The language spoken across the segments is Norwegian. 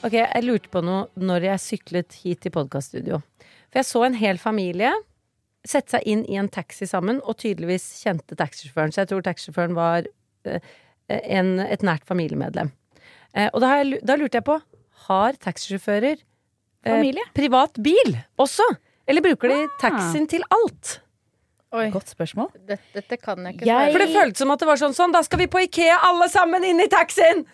Ok, jeg lurte på noe når jeg syklet hit til podkaststudio. For jeg så en hel familie sette seg inn i en taxi sammen, og tydeligvis kjente taxisjåføren. Så jeg tror taxisjåføren var eh, en, et nært familiemedlem. Eh, og da, har jeg, da lurte jeg på, har taxisjåfører eh, privat bil også? Eller bruker de Ah. taxien til alt? Oi. Godt spørsmål. Dette, dette kan jeg ikke Jeg- For det føltes som at det var sånn sånn, da skal vi på Ikea alle sammen inn i taxien!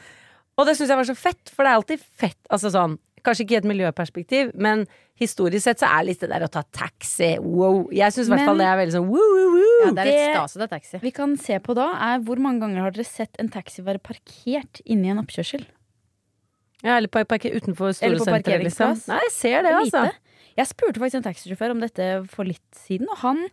Og det syns jeg var så fett, for det er alltid fett. Altså sånn, kanskje ikke i et miljøperspektiv, men historisk sett så er litt det der å ta taxi, wow. Jeg syns i hvert fall det er veldig sånn woo, woo, woo. Ja, det er litt Det- stas å det er taxi. Vi kan se på da er hvor mange ganger har dere sett en taxi være parkert inni en oppkjørsel? Ja, eller på parker utenfor Eller store på liksom. Nei, jeg ser det, altså. Jeg spurte faktisk en taxisjåfør om dette for litt siden, og han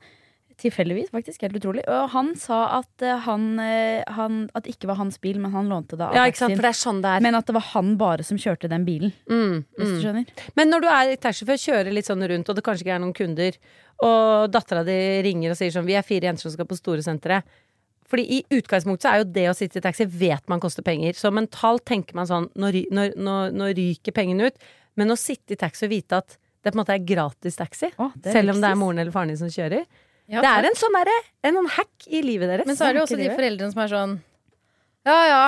Tilfeldigvis, faktisk. Helt utrolig. Og han sa at, eh, han, eh, han, at det ikke var hans bil, men han lånte det av Ja, ikke sant, for det er sånn det er. Men at det var han bare som kjørte den bilen. Mm, Hvis mm. du skjønner. Men når du er taxisjåfør, kjører litt sånn rundt, og det kanskje ikke er noen kunder, og dattera di ringer og sier sånn 'Vi er fire jenter som skal på store sentre'. Fordi i utgangspunktet så er jo det å sitte i taxi vet man koster penger. Så mentalt tenker man sånn Nå, nå, nå, nå ryker pengene ut. Men å sitte i taxi og vite at det på en måte er gratis taxi, oh, er selv om det er moren eller faren din som kjører Ja, Det er en sånn derre En sånn hack i livet deres. Men så er det jo også de foreldrene som er sånn Ja ja,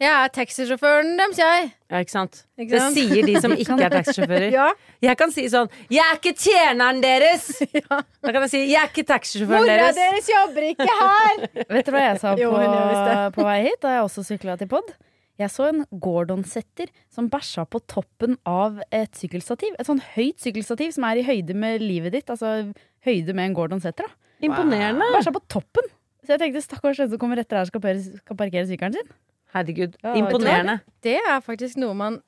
jeg er taxisjåføren deres, jeg. Ja, ikke sant? Ikke Det sier de som ikke er taxisjåfører. Ja. Jeg kan si sånn 'Jeg er ikke tjeneren deres!' Da kan jeg si 'Jeg er ikke taxisjåføren Mora deres'. deres jobber ikke her! Vet du hva jeg sa på, jo, på vei hit, da jeg også sykla til pod? Jeg så en Gordon-setter som bæsja på toppen av et sykkelstativ. Et sånn høyt sykkelstativ som er i høyde med livet ditt. Altså høyde med en Gordon-setter. da Imponerende. Bæsja på toppen! Så jeg tenkte stakkars den som kommer etter her skal skal parkere sykkelen sin. Herregud, Ja, imponerende. Det er faktisk noe man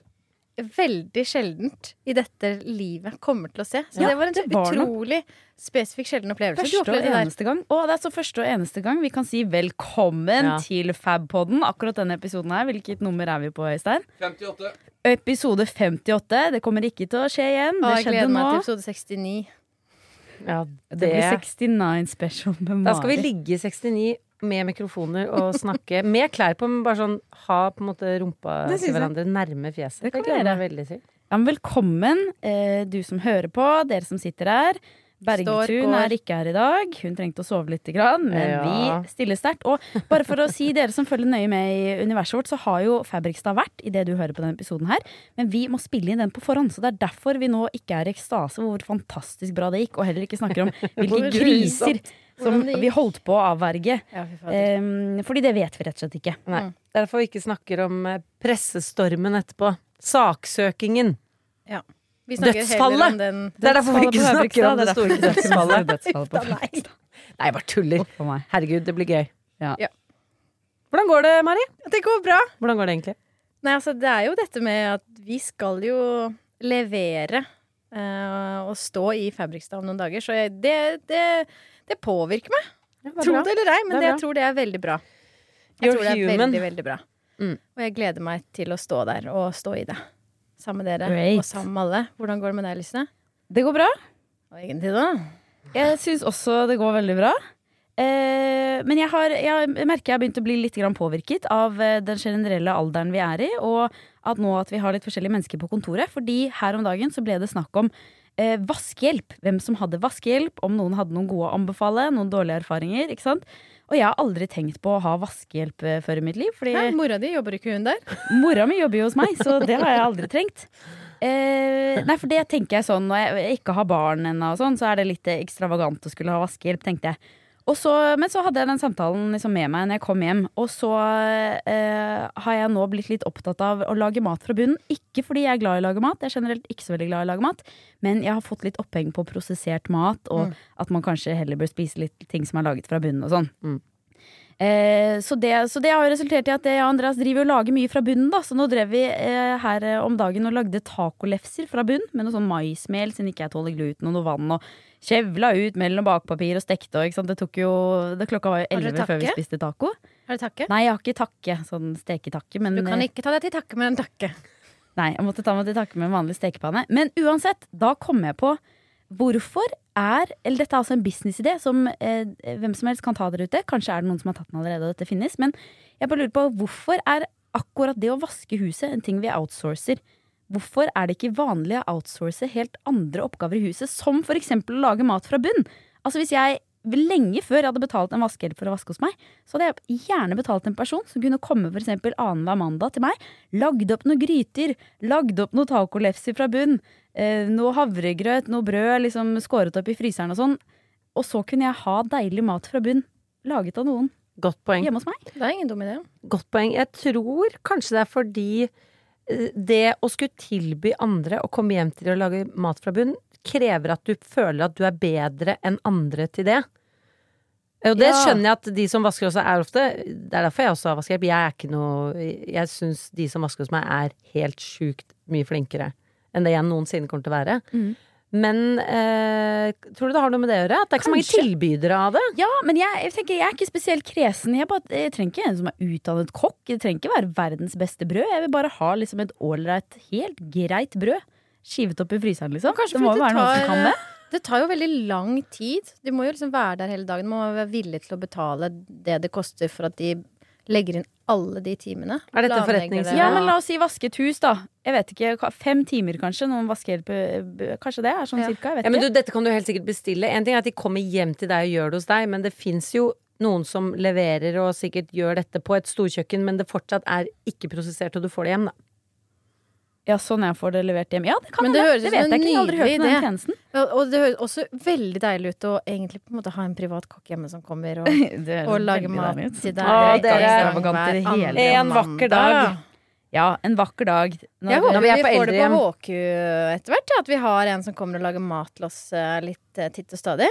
veldig sjeldent i dette livet kommer til å se. Så Ja, det var en det var noe. utrolig spesifikk sjelden opplevelse. Første og eneste gang. Og det er så første og eneste gang vi kan si velkommen Ja. til Fabpodden. Akkurat denne episoden her. Hvilket nummer er vi på, Øystein? 58. Episode 58. Det kommer ikke til å skje igjen. Det jeg gleder meg nå. til episode 69. Ja, Det det blir 69 special med Da skal vi ligge i 69 med mikrofoner og snakke med klær på, men bare sånn ha på en måte rumpa til hverandre nærme fjeset. Det kan gleder vi jeg meg veldig til. Ja, men velkommen, eh, du som hører på, dere som sitter her. Bergtun er ikke her i dag. Hun trengte å sove litt, men Ja. vi stiller sterkt. Og bare for å si dere som følger nøye med i universet vårt, så har jo Fabrikstad vært i det du hører på denne episoden her. Men vi må spille inn den på forhånd, så det er derfor vi nå ikke er i ekstase hvor fantastisk bra det gikk, og heller ikke snakker om hvilke kriser griser som vi holdt på å avverge. Ja. Um, fordi det vet vi rett og slett ikke. Nei. Derfor vi ikke snakker om eh, pressestormen etterpå. Saksøkingen. Vi snakker Dødsfallet! heller om den Det er derfor vi ikke snakker om det store det dødsfallet. dødsfallet på Nei. Jeg bare tuller. Herregud, det blir gøy. Ja. Ja. Hvordan går det, Mari? Det går bra. Hvordan går det egentlig? Nei, altså, det er jo dette med at vi skal jo levere uh, og stå i Fabrikstad om noen dager, så jeg, det, det, det påvirker meg. Tro det eller ei, men Det det, jeg tror det er veldig bra. Jeg You're tror det er human. veldig, veldig bra. Mm. Og jeg gleder meg til å stå der og stå i det. Sammen med dere Great. og sammen med alle. Hvordan går det med deg, Lysne? Det går bra. Og egentlig, da? Jeg syns også det går veldig bra. Eh, men jeg, har, jeg merker jeg har begynt å bli litt påvirket av eh, den generelle alderen vi er i, og at nå at vi har litt forskjellige mennesker på kontoret. Fordi her om dagen så ble det snakk om eh, vaskehjelp. Hvem som hadde vaskehjelp, om noen hadde noen gode å anbefale, noen dårlige erfaringer. ikke sant? Og jeg har aldri tenkt på å ha vaskehjelp eh, før i mitt liv. Fordi Nei, mora di, jobber ikke hun der? Mora mi jobber jo hos meg, så det har jeg aldri trengt. Eh, nei, for det tenker jeg sånn Når jeg ikke har barn ennå, sånn, så er det litt ekstravagant å skulle ha vaskehjelp, tenkte jeg. Og så, men så hadde jeg den samtalen liksom med meg når jeg kom hjem, og så eh, har jeg nå blitt litt opptatt av å lage mat fra bunnen. Ikke fordi jeg er glad i å lage mat, jeg er generelt ikke så veldig glad i å lage mat, men jeg har fått litt oppheng på prosessert mat, og at man kanskje heller bør spise litt ting som er laget fra bunnen og sånn. Eh, så, det, så det har resultert i at jeg og Andreas driver og lager mye fra bunnen. da Så nå drev vi eh, her eh, om dagen og lagde tacolefser fra bunn med noe sånn maismel siden ikke jeg tåler gluten, og noe vann. Og kjevla ut mellom bakpapir og stekte. Og, ikke sant? Det tok jo det Klokka var jo elleve før vi spiste taco. Har du takke? Nei, jeg har ikke takke, sånn steketakke. Men Du kan eh, ikke ta deg til takke med en takke. Nei, jeg måtte ta meg til takke med en vanlig stekepanne. Men uansett, da kom jeg på hvorfor er Eller dette er altså en businessidé som eh, hvem som helst kan ta der ute. Kanskje er det noen som har tatt den allerede, og dette finnes. Men jeg bare lurer på hvorfor er akkurat det å vaske huset en ting vi outsourcer? Hvorfor er det ikke vanlig å outsource helt andre oppgaver i huset, som eksempel å lage mat fra bunn? Altså hvis jeg Lenge før jeg hadde betalt en vaskehjelp for å vaske hos meg, så hadde jeg gjerne betalt en person som kunne komme for eksempel annenhver mandag til meg, lagd opp noen gryter, lagd opp noen tacolefser fra bunn, eh, noe havregrøt, noe brød, liksom skåret opp i fryseren og sånn. Og så kunne jeg ha deilig mat fra bunn, laget av noen Godt poeng. hjemme hos meg. Det er ingen dum idé. Godt poeng. Jeg tror kanskje det er fordi det å skulle tilby andre å komme hjem til å lage mat fra bunn, krever at du føler at du er bedre enn andre til det. Og det Ja. skjønner jeg at de som vasker hos meg, er ofte. Det er derfor jeg også har vaskehjelp. Jeg er ikke noe Jeg syns de som vasker hos meg er helt sjukt mye flinkere enn det jeg noensinne kommer til å være. Mhm. Men eh, tror du det har noe med det å gjøre? At det er ikke så mange tilbydere av det? Ja, men jeg, jeg tenker jeg er ikke spesielt kresen. Jeg, bare, jeg trenger ikke en som er utdannet kokk. Det trenger ikke være verdens beste brød. Jeg vil bare ha liksom et ålreit, helt greit brød. Skivet opp i fryseren, liksom. Det må jo være noen som kan det. Det tar jo veldig lang tid. Du må jo liksom være der hele dagen. Du må være villig til å betale det det koster for at de legger inn alle de timene. Er dette Planlegger. Ja, men la oss si vaske et hus, da. Jeg vet ikke, Fem timer kanskje? Noen vaskehjelp eh, Kanskje det er sånn Ja. cirka? Jeg vet Ja, men du, dette kan du helt sikkert bestille. En ting er at de kommer hjem til deg og gjør det hos deg, men det fins jo noen som leverer og sikkert gjør dette på et storkjøkken, men det fortsatt er ikke prosessert, og du får det hjem, da. Ja, sånn jeg får det levert hjem. Ja, det kan Men hende. det høres Det vet jeg ikke. Jeg har aldri hørt om den tjenesten. Ja, Og det høres også veldig deilig ut å egentlig på en måte ha en privat kokk hjemme som kommer og, Det og lager mat til deg. Å, dere er En vakker dag. Ja, en vakker dag. Når, Jeg håper vi vi, er på får det på. HQ etter hvert. Ja, at vi har en som kommer og lager mat til oss eh, litt eh, titt og stadig.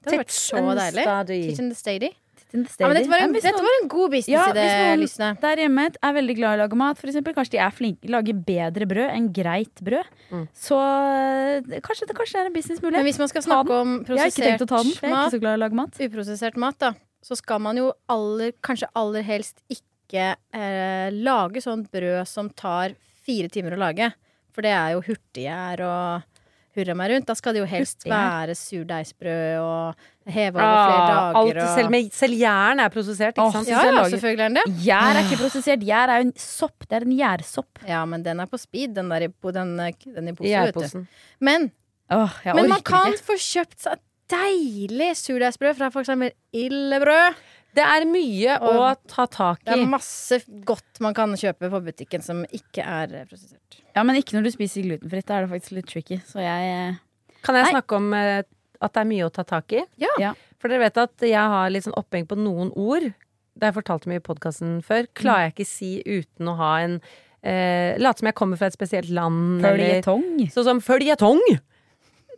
Det hadde vært så deilig. Titt and steady. Til Ja, men dette var en, dette var en god Ja, businessidé, hvis noen- der hjemme er veldig glad i å lage mat, eksempel. Kanskje de er flinke, lager bedre brød enn greit brød. Mm. Så eh, kanskje det, kanskje det er en Men hvis man skal snakke om prosessert er mat, mat. uprosessert mat, da, så skal man jo aller, kanskje aller helst ikke eh, lage sånt brød som tar fire timer å lage. For det er jo hurtiggjær og hurra meg rundt. Da skal det jo helst være surdeigsbrød og heve over flere Ah, dager. alt, og... selv, med, selv jern er prosessert, ikke oh, sant? ja, ja, selvfølgelig er den det. Gjær er ikke prosessert. Gjær er jo en sopp. Det er en gjærsopp. Ja, men den er på speed, den der i, den, eh, den i I pose, vet du. Men, oh, men man kan ikke. få kjøpt seg deilig surdeigsbrød fra for eksempel Illebrød. Det er mye å ta tak i. Det er masse godt man kan kjøpe på butikken som ikke er prosessert. Ja, men ikke når du spiser glutenfritt. Da er det faktisk litt tricky. Så jeg eh, Kan jeg Nei. snakke om eh, at det er mye å ta tak i? Ja. Ja. For dere vet at jeg har litt sånn oppheng på noen ord. Det har jeg fortalt mye i podkasten før. Klarer jeg ikke si uten å ha en eh, Late som jeg kommer fra et spesielt land. eller- Føljetong. Sånn som føljetong!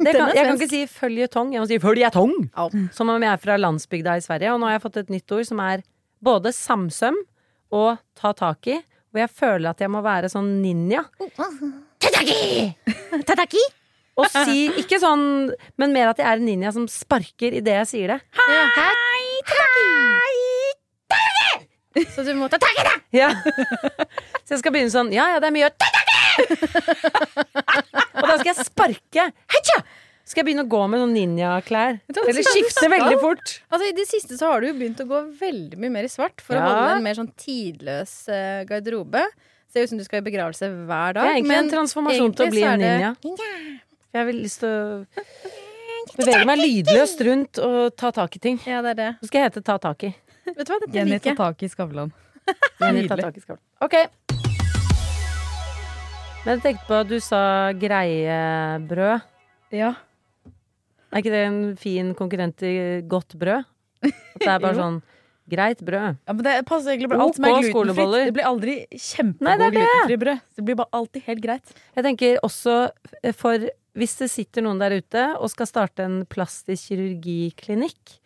Det kan, jeg kan ikke si føljetong, jeg må si føljetong! Ja. Som om jeg er fra landsbygda i Sverige. Og nå har jeg fått et nytt ord som er både samsøm og ta tak i. Hvor jeg føler at jeg må være sånn ninja. Tataki! Tataki! Og si ikke sånn, men mer at jeg er en ninja som sparker idet jeg sier det. Så du må ta tak i det! Ja. Så jeg skal begynne sånn Ja, ja, det er mye Og da skal jeg sparke. Hetja! Skal jeg begynne å gå med noen ninjaklær? Eller skifte veldig fort. Altså, I det siste så har du jo begynt å gå veldig mye mer i svart for Ja. å holde en mer sånn tidløs uh, garderobe. Ser ut som du skal i begravelse hver dag. Det er egentlig en transformasjon til å bli en ninja. ninja. Jeg vil lyst til å bevege meg lydløst rundt og ta tak i ting. Ja, det er det. Så skal jeg hete Ta tak i. Vet du hva, dette Jenny ta tak i Skavlan. Jenny, ta Nydelig. tak i skålen. Ok. Men jeg tenkte på at du sa greiebrød. Ja. Er ikke det en fin konkurrent til godt brød? At det er bare sånn greit brød. Ja, men Det passer egentlig bare alt som er glutenfritt. Det blir aldri kjempegod glutenfri brød. Det blir bare alltid helt greit. Jeg tenker også eh, for hvis det sitter noen der ute og skal starte en plastisk kirurgiklinikk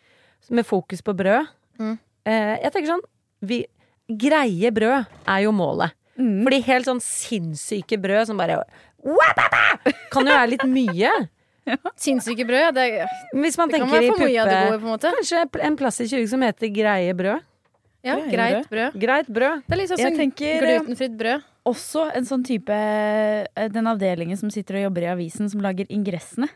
med fokus på brød, Mm. eh, Jeg tenker sånn vi, Greie brød er jo målet. Mm. Fordi helt sånn sinnssyke brød som bare Wababa! Kan jo være litt mye. Sinnssyke brød. ja, Det, Hvis man det kan tenker i være for mye av det puppe gode, på en måte. Kanskje en plass i 20 som heter Greie brød. Ja, Greie greit brød. Greit brød. Det er litt sånn tenker, glutenfritt brød. Også en sånn type eh, Den avdelingen som sitter og jobber i avisen, som lager ingressene.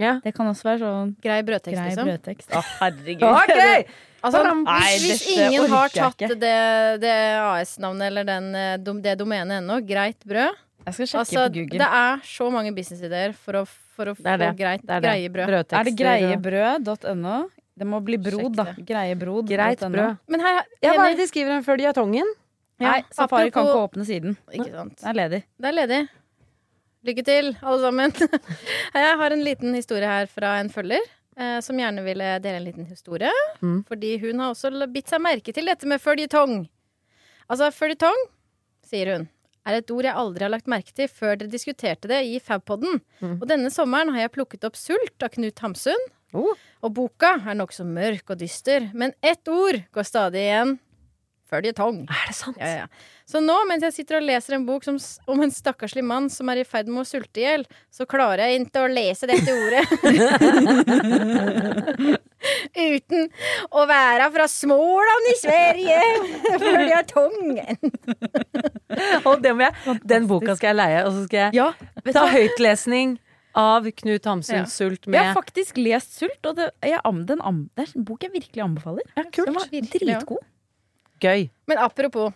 Ja. Det kan også være sånn Grei brødtekst, grei liksom. brødtekst. Å, herregud. Ok! Altså, Nei, hvis, hvis ingen har tatt det, det AS-navnet eller den, eh, det domenet ennå, greit brød Jeg skal sjekke Altså, på Google. det er så mange businessideer for å, for å Det det. få greit, Det det. greie brød. Er det greiebrød.no? Det må bli brod, da. Greiebrod. Greit brød. Men her, Ja, hva er det de skriver om føljetongen? Nei, Ja, Safari kan ikke åpne siden. Ikke sant. Det er ledig. Det er ledig. Lykke til, alle sammen. Jeg har en liten historie her fra en følger. Eh, som gjerne ville dele en liten historie. Mm. Fordi hun har også bitt seg merke til dette med føljetong. Altså, føljetong, sier hun, er et ord jeg aldri har lagt merke til før dere diskuterte det i Fabpodden. Mm. Og denne sommeren har jeg plukket opp Sult av Knut Hamsun. Oh. Og boka er nokså mørk og dyster, men ett ord går stadig igjen. Føljetong. Er det sant? Ja, ja. Så nå, mens jeg sitter og leser en bok som, om en stakkarslig mann som er i ferd med å sulte i hjel, så klarer jeg ikke å lese dette ordet. Uten å være fra Småland i Sverige. Føljetongen. Og det må jeg, den boka skal jeg leie, og så skal jeg Ja, ta høytlesning av Knut Hamsuns Ja. Sult Jeg har faktisk lest Sult, og det, jeg, den, den den, det er en bok jeg virkelig anbefaler. Ja, kult. Den var dritgod. Gøy. Men apropos.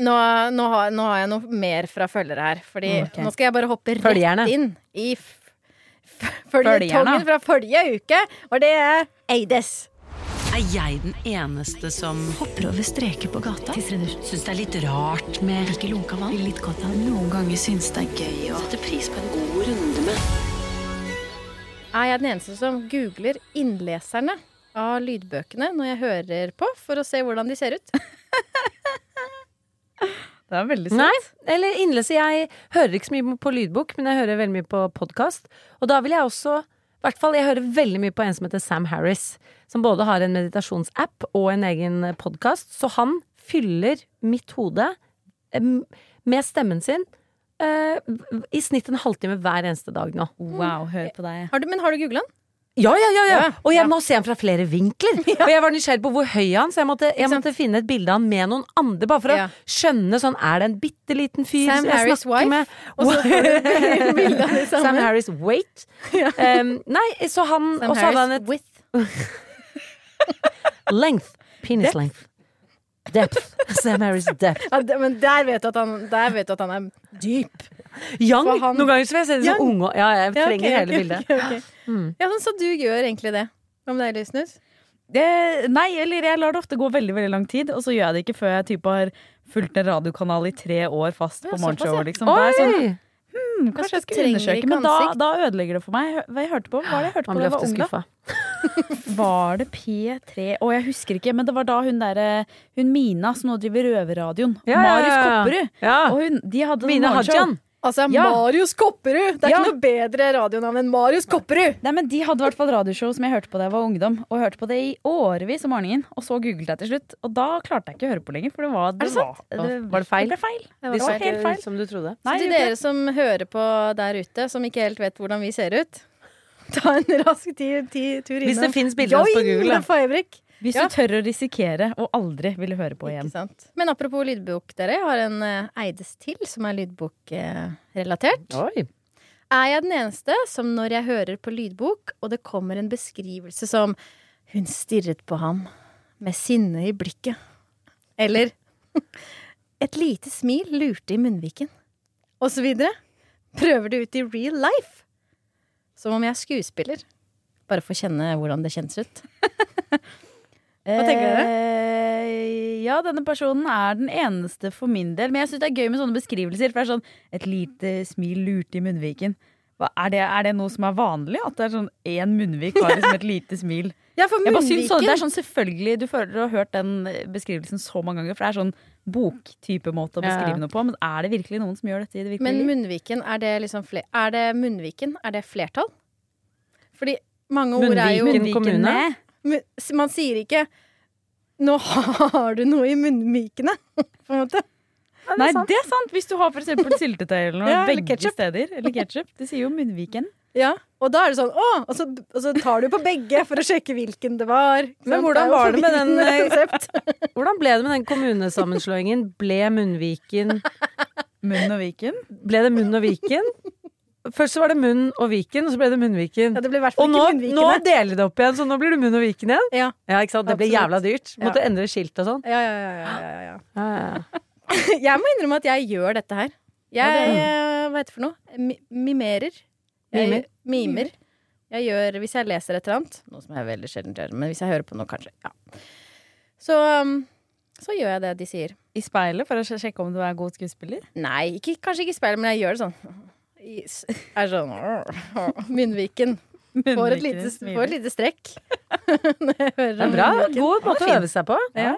Nå, nå, har, nå har jeg noe mer fra følgere her. Fordi okay. nå skal jeg bare hoppe rett Følgerne. inn i f- f- Følgerne. føljetongen fra forrige uke. Og det er Eides. Er jeg den eneste som hopper over streker på gata? Syns det er litt rart med ikke lunka vann? Litt godt av Noen ganger syns det er gøy å sette pris på en god runde med Er jeg den eneste som googler innleserne av lydbøkene når jeg hører på, for å se hvordan de ser ut? Det er veldig søtt. Nei, eller innlese. Jeg hører ikke så mye på lydbok, men jeg hører veldig mye på podkast. Og da vil jeg også i hvert fall, Jeg hører veldig mye på en som heter Sam Harris, som både har en meditasjonsapp og en egen podkast. Så han fyller mitt hode med stemmen sin Uh, i snitt en halvtime hver eneste dag nå. Wow, hør på deg. Har du, men har du googla den? Ja, ja, ja, ja. Og jeg må se ham fra flere vinkler. Og jeg var nysgjerrig på hvor høy han, så jeg måtte, jeg måtte finne et bilde av han med noen andre, bare for å skjønne sånn Er det en bitte liten fyr Sam jeg Harris' snakker wife, med? Og så får du bilde av det samme. Sam Harris weight. Um, nei, så han Sam Harris hadde han et with. length. Penis length. Depth. Sam Harris depth. Ja, men der vet, du at han, der vet du at han er dyp. Young. Han- Noen ganger så vil jeg se det som unge. Ja, jeg Ja, okay, trenger hele bildet. bildet. okay. Mm. Ja, sånn, så du gjør egentlig det. Hva med deg, Lysnus? Det, nei, eller jeg lar det ofte gå veldig veldig lang tid, og så gjør jeg det ikke før jeg typ har fulgt en radiokanal i tre år fast på såpass, morgenshowet. Liksom. Sånn, hmm, kanskje jeg skulle undersøke, men da, da ødelegger det for meg. Hva jeg hørte på? Hva var det jeg hørte Man på da jeg var ung? da? Var det P3? Å, jeg husker ikke, men det var da hun derre Hun Mina som nå driver Røverradioen. Ja, ja, Marius ja, ja. Kopperud. Ja. Og hun, de hadde Mina. Hajan. Altså, Ja. Marius Kopperud! Det er Ja. ikke noe bedre radionavn enn Marius Kopperud! Nei, men De hadde i hvert fall radioshow som jeg hørte på da jeg var ungdom. Og hørte på det i årevis om morgenen. Og så googlet jeg til slutt. Og da klarte jeg ikke å høre på lenger. For det var, det det sant? var, det, Var det feil? Det ble feil. Det De var helt feil. som du trodde. Nei, så til dere som hører på der ute, som ikke helt vet hvordan vi ser ut, ta en rask tur innom. Hvis det finnes bilder av oss på Google. Hvis Ja. du tør å risikere og aldri ville høre på igjen. Ikke sant? Men apropos lydbok, dere. Jeg har en uh, Eides til som er lydbokrelatert. Oi. er jeg den eneste som når jeg hører på lydbok, og det kommer en beskrivelse som 'Hun stirret på ham med sinne i blikket', eller 'Et lite smil lurte i munnviken', og så videre, prøver det ut i real life. Som om jeg er skuespiller. Bare for å kjenne hvordan det kjennes ut. Hva tenker dere? Eh, ja, denne personen er den eneste for min del. Men jeg syns det er gøy med sånne beskrivelser. For det er sånn et lite smil lurte i munnviken. Er, det, er det noe som er vanlig? At det er sånn én munnvik har liksom et lite smil? Ja, for Jeg bare synes sånn, det er sånn selvfølgelig Du føler du har hørt den beskrivelsen så mange ganger, for det er sånn boktype måte å Ja. beskrive noe på. Men er det virkelig noen som gjør dette i det virkelige Men munnviken, er det liksom fler, Er det munnviken? Er det flertall? Fordi mange ord er jo Munnviken. kommune? Man sier ikke nå har du noe i munnvikene, på en måte. Nei, det er sant! Hvis du har for eksempel syltetøy eller noe Ja, begge ketchup. steder. Eller ketsjup. Det sier jo munnviken. Ja, og da er det sånn å, og så, og så tar du på begge for å sjekke hvilken det var. Men sant? hvordan var det med den, eh. Hvordan ble det med den kommunesammenslåingen? Ble Munnviken Munn og Viken. Ble det Munn og Viken? Først så var det Munn og Viken, og så ble det Munnviken. Ja, det ble i hvert Og nå, nå deler de det opp igjen, så nå blir det Munn og Viken igjen. Ja, Ja, ikke sant? Det ble jævla dyrt. Måtte Ja. endre skilt og sånn. ja, ja, ja, ja, ja, ja. Ja, ja. Jeg må innrømme at jeg gjør dette her. Jeg, Ja, det- eh, hva heter det for noe? Mi mimerer. Jeg, Mimer? mimer. Jeg gjør, hvis jeg leser et eller annet, noe som jeg veldig sjelden gjør, men hvis jeg hører på noe, kanskje, ja. Så, um, så gjør jeg det de sier. I speilet for å sjekke om du er god skuespiller. Nei, ikke, kanskje ikke i speilet, men jeg gjør det sånn. Er sånn Munnviken. Får et lite, får et lite strekk. Det er bra. God måte å øve seg på. Ja.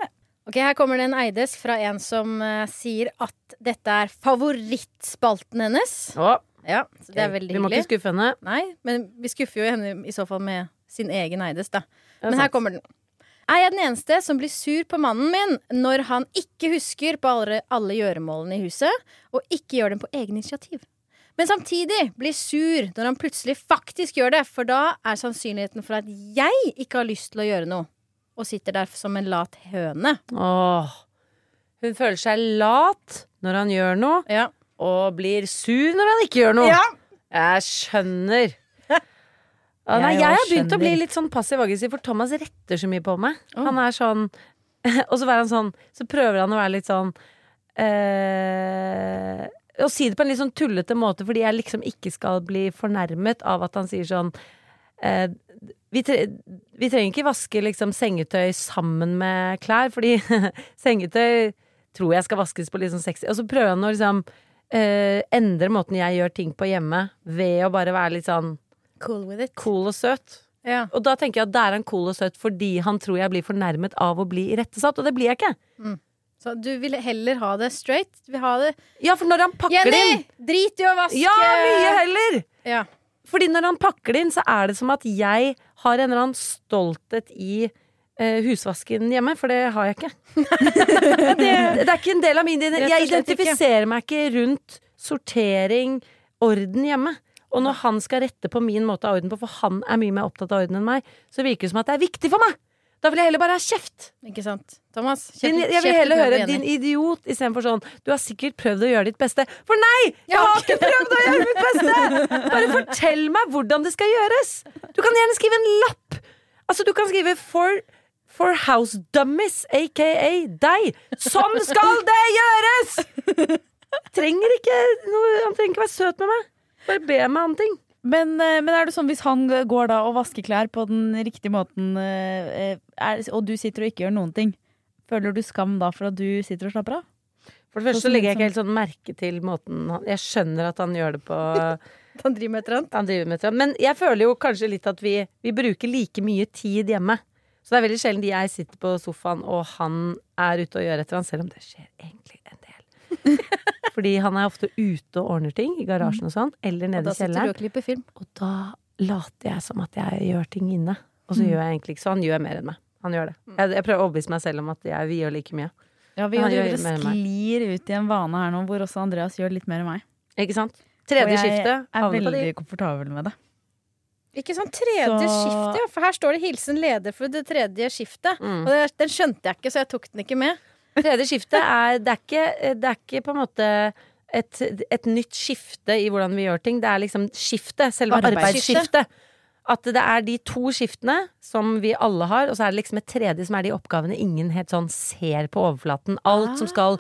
Ok, Her kommer det en Eides fra en som uh, sier at dette er favorittspalten hennes. Å, Ja, så Det er veldig vi må ikke skuffe henne. Nei, men vi skuffer jo henne i så fall med sin egen Eides, da. Men her kommer den. Er jeg den eneste som blir sur på mannen min når han ikke husker på alle, alle gjøremålene i huset, og ikke gjør dem på egen initiativ? Men samtidig blir sur når han plutselig faktisk gjør det, for da er sannsynligheten for at jeg ikke har lyst til å gjøre noe, og sitter der som en lat høne. Åh. Hun føler seg lat når han gjør noe, Ja. og blir sur når han ikke gjør noe. Ja. Jeg skjønner. Ja, nei, Jeg har begynt å bli litt sånn passiv-aggressiv, for Thomas retter så mye på meg. Oh. Han er sånn Og så, han sånn, så prøver han å være litt sånn eh, Å si det på en litt sånn tullete måte, fordi jeg liksom ikke skal bli fornærmet av at han sier sånn eh, vi, tre vi trenger ikke vaske liksom sengetøy sammen med klær, fordi sengetøy tror jeg skal vaskes på litt sånn sexy. Og så prøver han å liksom eh, endre måten jeg gjør ting på hjemme, ved å bare være litt sånn Cool with it. cool og søt. Ja. Og da tenker jeg at da er han cool og søt fordi han tror jeg blir fornærmet av å bli irettesatt, og det blir jeg ikke. Så du vil heller ha det straight? Ha det Ja, for når han pakker det Jenny! inn Drit i å vaske! Ja, mye heller! Ja. Fordi når han pakker det inn, så er det som at jeg har en eller annen stolthet i eh, husvasken hjemme, for det har jeg ikke. det, det er ikke en del av min Jeg identifiserer meg ikke rundt sortering, orden hjemme. Og når han skal rette på min måte av orden på, for han er mye mer opptatt av orden enn meg, så virker det som at det er viktig for meg! Da vil jeg heller bare ha kjeft. Ikke sant? Thomas? Din, jeg vil heller høre din idiot istedenfor sånn Du har sikkert prøvd å gjøre ditt beste. For nei! Jeg har ikke prøvd å gjøre mitt beste! Bare fortell meg hvordan det skal gjøres! Du kan gjerne skrive en lapp. Altså, du kan skrive for, for house dummies, aka deg. Sånn skal det gjøres! Trenger ikke noe Han trenger ikke være søt med meg. Bare be meg om ting. Men, eh, men er det sånn hvis han går da og vasker klær på den riktige måten, eh, er, og du sitter og ikke gjør noen ting, føler du skam da for at du sitter og slapper av? For det første Sånn så legger jeg ikke helt sånn merke til måten han Jeg skjønner at han gjør det på Han driver med et eller annet. han driver med det. Men jeg føler jo kanskje litt at vi, vi bruker like mye tid hjemme. Så det er veldig sjelden jeg sitter på sofaen og han er ute og gjør et eller annet, selv om det skjer egentlig en. Fordi han er ofte ute og ordner ting i garasjen og sånn, eller Og nede da i sitter du kjelleren. og klipper film. Og da later jeg som at jeg gjør ting inne. Og så gjør jeg egentlig ikke så. Han gjør mer enn meg. Han gjør det. Jeg, jeg prøver å overbevise meg selv om at jeg, vi gjør like mye. Ja, vi Han gjør og mer enn meg. sklir ut i en vane her nå hvor også Andreas gjør litt mer enn meg. Ikke sant? Tredje og jeg skiftet. er veldig de. komfortabel med det. Ikke sånn tredje Så- skifte, ja. For her står det 'hilsen leder for det tredje skiftet'. Mm. Og det, den skjønte jeg ikke, så jeg tok den ikke med. Tredje skiftet er det, er ikke det er ikke på en måte et, et nytt skifte i hvordan vi gjør ting. Det er liksom skiftet, selve arbeidsskiftet. At det er de to skiftene som vi alle har, og så er det liksom et tredje som er de oppgavene ingen helt sånn ser på overflaten. Alt som skal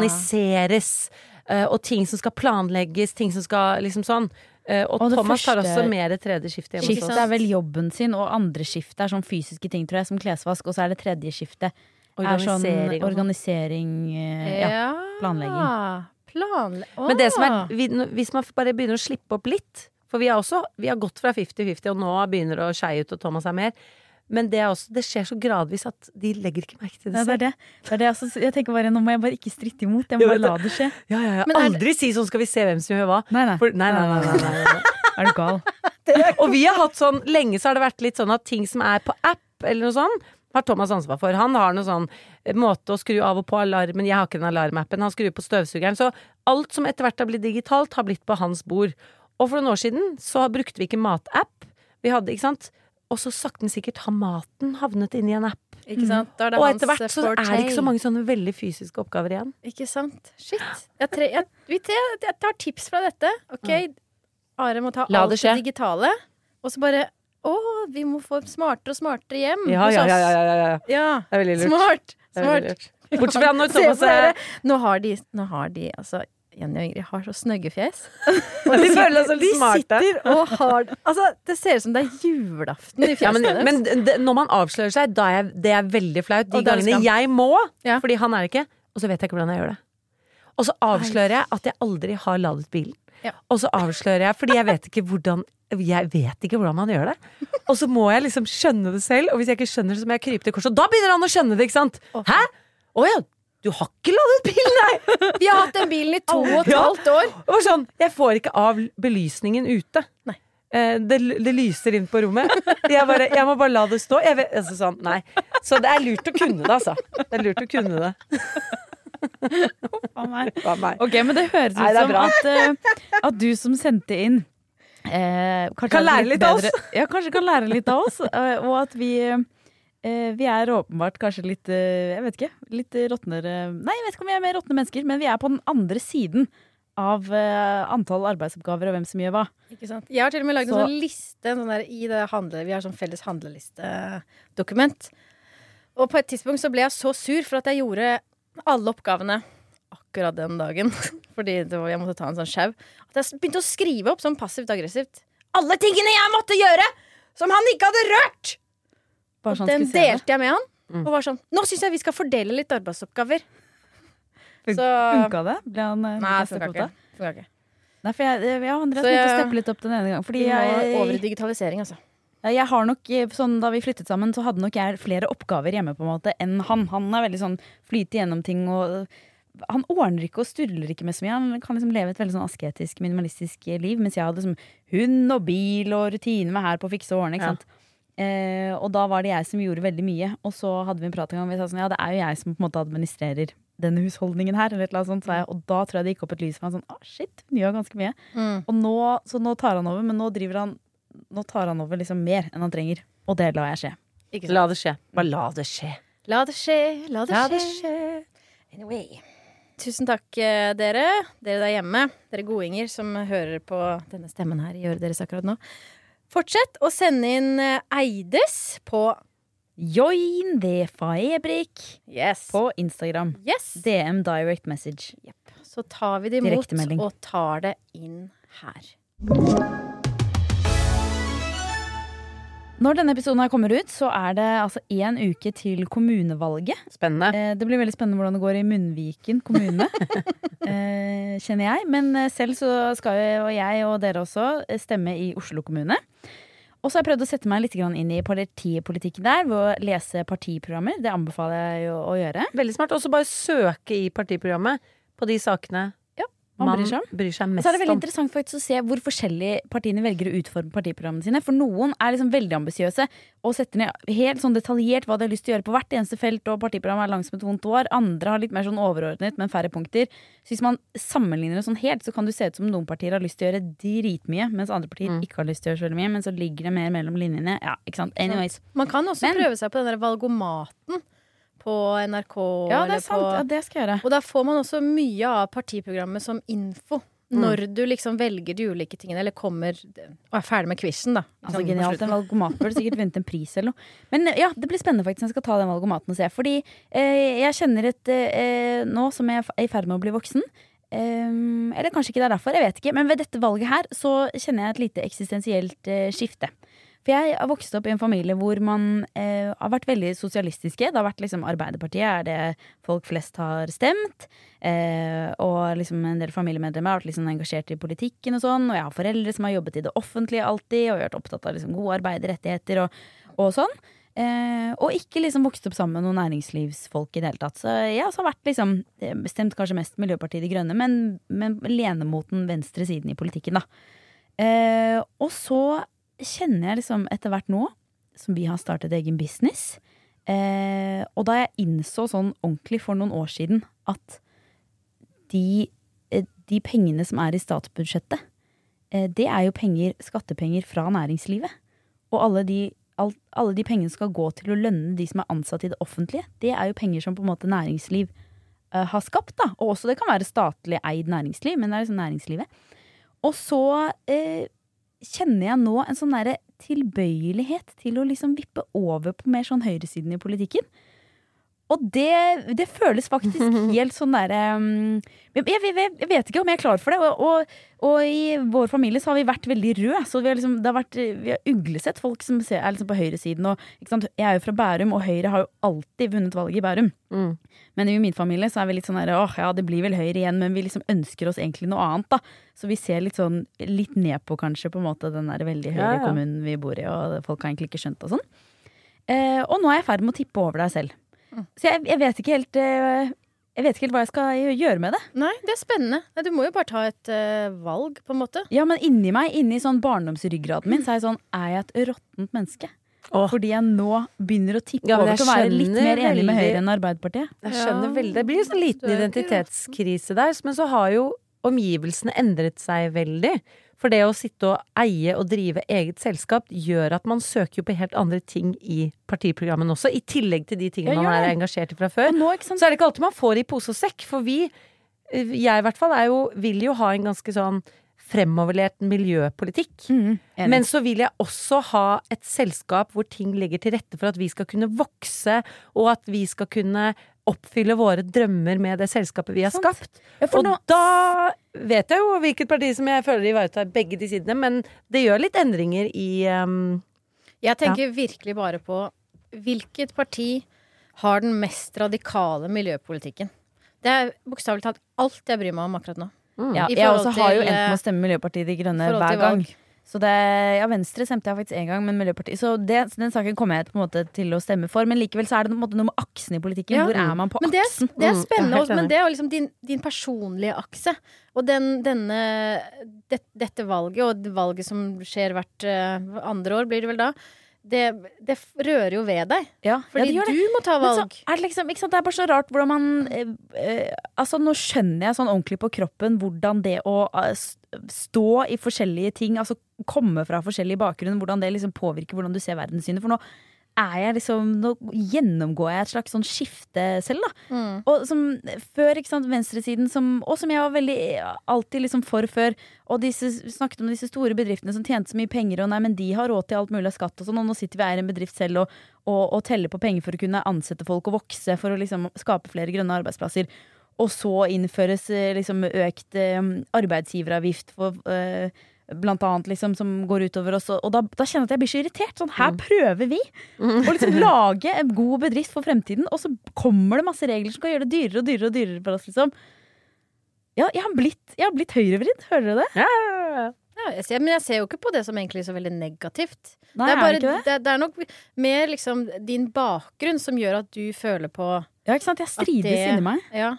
organiseres, eh, og ting som skal planlegges, ting som skal liksom sånn. Eh, Og, Og Thomas tar også mer tredje skifte hjemme hos Skiftet er vel jobben sin, og andre skiftet er sånn fysiske ting, tror jeg, som klesvask, og så er det tredje skiftet. Organisering sånn. organisering ja, ja. planlegging. Planle Men det som er, hvis man bare begynner å slippe opp litt For vi, også, vi har gått fra 50-50, og nå begynner det å skeie ut, og Thomas er mer. Men det, er også, det skjer så gradvis at de legger ikke merke til det Ja, det er det. det, er det altså, jeg tenker bare, Nå må jeg bare ikke stritte imot. Jeg må bare la det skje. Ja, ja, ja. Aldri si sånn 'skal vi se hvem som gjør hva'. Nei, nei. For, nei, nei, nei, nei, nei, nei. Er du gal? Og vi har hatt sånn Lenge så har det vært litt sånn at ting som er på app, eller noe sånn, har Thomas ansvar for. Han har noe sånn eh, måte å skru av og på alarmen, jeg har ikke den alarmappen, han skrur på støvsugeren. Så alt som etter hvert har blitt digitalt, har blitt på hans bord. Og for noen år siden så brukte vi ikke matapp. Vi hadde, ikke sant. Og så sakte, men sikkert har maten havnet inn i en app. Ikke sant? Da er det Og etter hvert så er det ikke så mange sånne veldig fysiske oppgaver igjen. Ikke sant? Shit. Jeg, tre, jeg, jeg tar tips fra dette. Ok, Are må ta La alt det digitale, og så bare Å, vi må få smartere og smartere hjem Ja, hos ja, oss. ja, ja, ja, ja. Ja, Det er veldig lurt. Smart. Smart. lurt. Bortsett fra når Thomas er. Nå har de, nå har de altså Jenny og Ingrid har så snøgge fjes. Og de føler seg litt smarte. sitter og har Altså, det ser ut som det er julaften i Ja, men, men det, når man avslører seg, da er det er veldig flaut. De gangene jeg må, Ja. fordi han er ikke, og så vet jeg ikke hvordan jeg gjør det. Og så avslører jeg at jeg aldri har ladet bilen. Ja. Og så avslører jeg, fordi jeg vet ikke hvordan jeg vet ikke hvordan man gjør det. Og så må jeg liksom skjønne det selv, og hvis jeg ikke skjønner det, så må jeg krype til korset. Og da begynner han å skjønne det, ikke sant? Hæ? Å ja, du har ikke ladet bil, nei! Vi har hatt den bilen i to og et Ja. halvt år. Var sånn, jeg får ikke av belysningen ute. Nei. Eh, det, det lyser inn på rommet. Jeg, bare, jeg må bare la det stå. Vet, altså sånn. Så det er lurt å kunne det, altså. Det er lurt å kunne det. Ok, men det høres ut som at, eh, at du som sendte inn eh, Kan lære litt av oss. Ja, kanskje kan lære litt av oss. eh, og at vi eh, vi er åpenbart kanskje litt eh, Jeg vet ikke. Litt råtnere Nei, jeg vet ikke om vi er mer råtne mennesker, men vi er på den andre siden av eh, antall arbeidsoppgaver og hvem som gjør hva. Ikke sant? Jeg har til og med lagd en sånn liste en sånn der, i det handle, Vi har sånn felles handlelistedokument. Og på et tidspunkt så ble jeg så sur for at jeg gjorde alle oppgavene akkurat den dagen. Fordi det var, jeg måtte ta en sånn sjau. At jeg begynte å skrive opp sånn passivt aggressivt. Alle tingene jeg måtte gjøre! Som han ikke hadde rørt! Bare Og den se det. delte jeg med han. Mm. Og var sånn Nå syns jeg vi skal fordele litt arbeidsoppgaver. Fun- Så Funka det? Ble han eh, Nei, funka ikke. Funka ikke. Nei, for jeg, jeg, jeg Andreas begynte å steppe litt opp den ene gangen. Fordi Vi må over i digitalisering, altså. Jeg har nok, eh, sånn, Da vi flyttet sammen, så hadde nok jeg flere oppgaver hjemme på en måte enn han. Han er veldig sånn flyte gjennom ting og Han ordner ikke og sturler ikke med så mye. Han kan liksom leve et veldig sånn asketisk, minimalistisk liv. Mens jeg hadde liksom hund og bil og rutine med her på å fikse og ordne. Ja. Eh, og da var det jeg som gjorde veldig mye. Og så hadde vi en prat en gang. og Vi sa sånn, ja, det er jo jeg som på en måte administrerer denne husholdningen her. Eller eller sånt, sa jeg. Og da tror jeg det gikk opp et lys for han sånn, ah shit, hun gjør ganske mye. Mm. Og nå, så nå tar han over, men nå driver han Nå tar han over liksom mer enn han trenger. Og det lar jeg skje. Ikke sant? La det skje. Bare la det skje. La det skje, la det La det skje. Anyway. Tusen takk, eh, dere. Dere der hjemme. Dere godinger som hører på denne stemmen her i øret deres akkurat nå. Fortsett å sende inn eh, Eides på Join the Faebrik Yes. på Instagram. yes. DM direct message. Så tar vi det imot og tar det inn her. Når denne episoden her kommer ut, så er det altså én uke til kommunevalget. Spennende. Eh, det blir veldig spennende hvordan det går i Munnviken kommune. eh, kjenner jeg. Men eh, selv så skal jo jeg og dere også stemme i Oslo kommune. Og så har jeg prøvd å sette meg litt inn i partipolitikken der ved å lese partiprogrammer. Det anbefaler jeg å gjøre. Veldig smart. Og så bare søke i partiprogrammet på de sakene man man bryr seg om. bryr seg Og mest så er det veldig om. interessant faktisk å se hvor forskjellige partiene velger å utforme partiprogrammene sine. For noen er liksom veldig ambisiøse og setter ned helt sånn detaljert hva de har lyst til å gjøre på hvert eneste felt, og partiprogrammet er langt som et vondt år. Andre har litt mer sånn overordnet, men færre punkter. Så hvis man sammenligner det sånn helt, så kan du se ut som noen partier har lyst til å gjøre dritmye, mens andre partier Mm. ikke har lyst til å gjøre så veldig mye. Men så ligger det mer mellom linjene. Ja, ikke sant. Anyways. Man kan også Men- prøve seg på den der valgomaten på NRK. Ja, det er sant. På, Ja, det skal jeg gjøre. Og da får man også mye av partiprogrammet som info. Mm. Når du liksom velger de ulike tingene, eller kommer og er ferdig med quizen, da. Altså på Genialt. slutten. En valgomat burde sikkert vunnet en pris eller noe. Men ja, det blir spennende faktisk når jeg skal ta den valgomaten og se. Fordi eh, jeg kjenner et eh, Nå som jeg er i ferd med å bli voksen Um, Eller kanskje ikke det er derfor, jeg vet ikke. Men ved dette valget her så kjenner jeg et lite eksistensielt eh, skifte. For jeg har vokst opp i en familie hvor man eh, har vært veldig sosialistiske. Det har vært liksom Arbeiderpartiet er det folk flest har stemt. Eh, og liksom en del familiemedlemmer har vært liksom engasjert i politikken og sånn. Og jeg har foreldre som har jobbet i det offentlige alltid, og vært opptatt av liksom gode arbeiderrettigheter og, og sånn. Eh, og ikke liksom vokst opp sammen med noen næringslivsfolk i det hele tatt. Så jeg har vært liksom eh, bestemt kanskje mest Miljøpartiet De Grønne, men, men lene mot den venstre siden i politikken, da. Eh, og så kjenner jeg liksom etter hvert nå, som vi har startet egen business, Eh, og da jeg innså sånn ordentlig for noen år siden at de, eh, de pengene som er i statsbudsjettet, eh, det er jo penger, skattepenger fra næringslivet. Og alle de, all, alle de pengene skal gå til å lønne de som er ansatt i det offentlige. Det er jo penger som på en måte næringsliv eh, har skapt, da. Og også det kan være statlig eid næringsliv, men det er liksom næringslivet. Og så eh, kjenner jeg nå en sånn tilbøyelighet til å liksom vippe over på mer sånn høyresiden i politikken. Og det, det føles faktisk helt sånn derre um, jeg, jeg, jeg, vet ikke om jeg er klar for det. Og, og, og i vår familie så har vi vært veldig røde. Så vi har, liksom, det har vært, vi har uglesett folk som ser, er liksom på høyresiden. Og? Jeg er jo fra Bærum, og Høyre har jo alltid vunnet valget i Bærum. Mm. Men i min familie så er vi litt sånn der, åh ja, det blir vel Høyre igjen, men vi liksom ønsker oss egentlig noe annet, da. Så vi ser litt sånn litt ned på kanskje på en måte den der veldig høyre Ja, ja. kommunen vi bor i, og folk har egentlig ikke skjønt og sånn. Eh, og nå er jeg i ferd med å tippe over deg selv. Så jeg, jeg vet ikke helt eh, Jeg vet ikke helt hva jeg skal gjøre med det. Nei, det er spennende. Nei, du må jo bare ta et uh, valg, på en måte. Ja, men inni meg, inni sånn barndomsryggraden min, så er jeg sånn Er jeg et råttent menneske? Åh. Fordi jeg nå begynner å tippe Ja, over til å være litt mer enig med Høyre enn Arbeiderpartiet. Jeg skjønner Ja, veldig. Det blir en sånn liten identitetskrise der. Men så har jo omgivelsene endret seg veldig. For det å sitte og eie og drive eget selskap gjør at man søker jo på helt andre ting i partiprogrammene også. I tillegg til de tingene Ja, man er engasjert i fra før. Nå? Så er det ikke alltid man får i pose og sekk. For vi, jeg i hvert fall, er jo, vil jo ha en ganske sånn fremoverlert miljøpolitikk. Mm. Men så vil jeg også ha et selskap hvor ting ligger til rette for at vi skal kunne vokse, og at vi skal kunne oppfylle våre drømmer med det selskapet vi har Sant. skapt. Ja, for Og nå- da vet jeg jo hvilket parti som jeg føler ivaretar begge de sidene, men det gjør litt endringer i um, Jeg tenker virkelig bare på hvilket parti har den mest radikale miljøpolitikken. Det er bokstavelig talt alt jeg bryr meg om akkurat nå. Ja, jeg også har jo enten endt med eh, å stemme Miljøpartiet De Grønne hver gang. valg. Så det, ja, Venstre stemte jeg faktisk én gang, men Miljøpartiet Så det, den saken kommer jeg på en måte til å stemme for. Men likevel så er det på en måte noe med aksen i politikken. Ja. Hvor er man på Men det er, aksen? det er Mm, spennende, også, men det er jo liksom din, din personlige akse. Og den, denne, det, dette valget, og det valget som skjer hvert uh, andre år, blir det vel da, det, det rører jo ved deg. Ja, ja, Fordi det gjør det. du må ta Men så valg. er det, liksom, ikke sant? det er bare så rart hvordan man eh, eh, Altså Nå skjønner jeg sånn ordentlig på kroppen hvordan det å eh, stå i forskjellige ting, altså komme fra forskjellige bakgrunner, hvordan det liksom påvirker hvordan du ser verdenssynet. For nå er jeg liksom Nå gjennomgår jeg et slags sånn skifte selv, da. Mm. Og som før, ikke sant, venstresiden, som, og som jeg var veldig alltid liksom for før. Og disse, snakket om disse store bedriftene som tjente så mye penger, og nei, men de har råd til alt mulig av skatt og sånn, og nå sitter vi her i en bedrift selv og, og, og teller på penger for å kunne ansette folk og vokse for å liksom skape flere grønne arbeidsplasser. Og så innføres eh, liksom økt eh, arbeidsgiveravgift for eh, Blant annet liksom som går utover oss. Og da, da kjenner jeg at jeg blir så irritert. Sånn, her prøver vi å liksom lage en god bedrift for fremtiden, og så kommer det masse regler som kan gjøre det dyrere og dyrere og dyrere for oss. liksom ja, jeg har blitt, jeg har blitt høyrevridd, hører dere det? ja, ja, jeg ser, men jeg ser jo ikke på det som egentlig så veldig negativt. Nei, det, er bare, ikke det? det, det er nok mer liksom din bakgrunn som gjør at du føler på Ja, ikke sant? Jeg strides inni meg. Ja.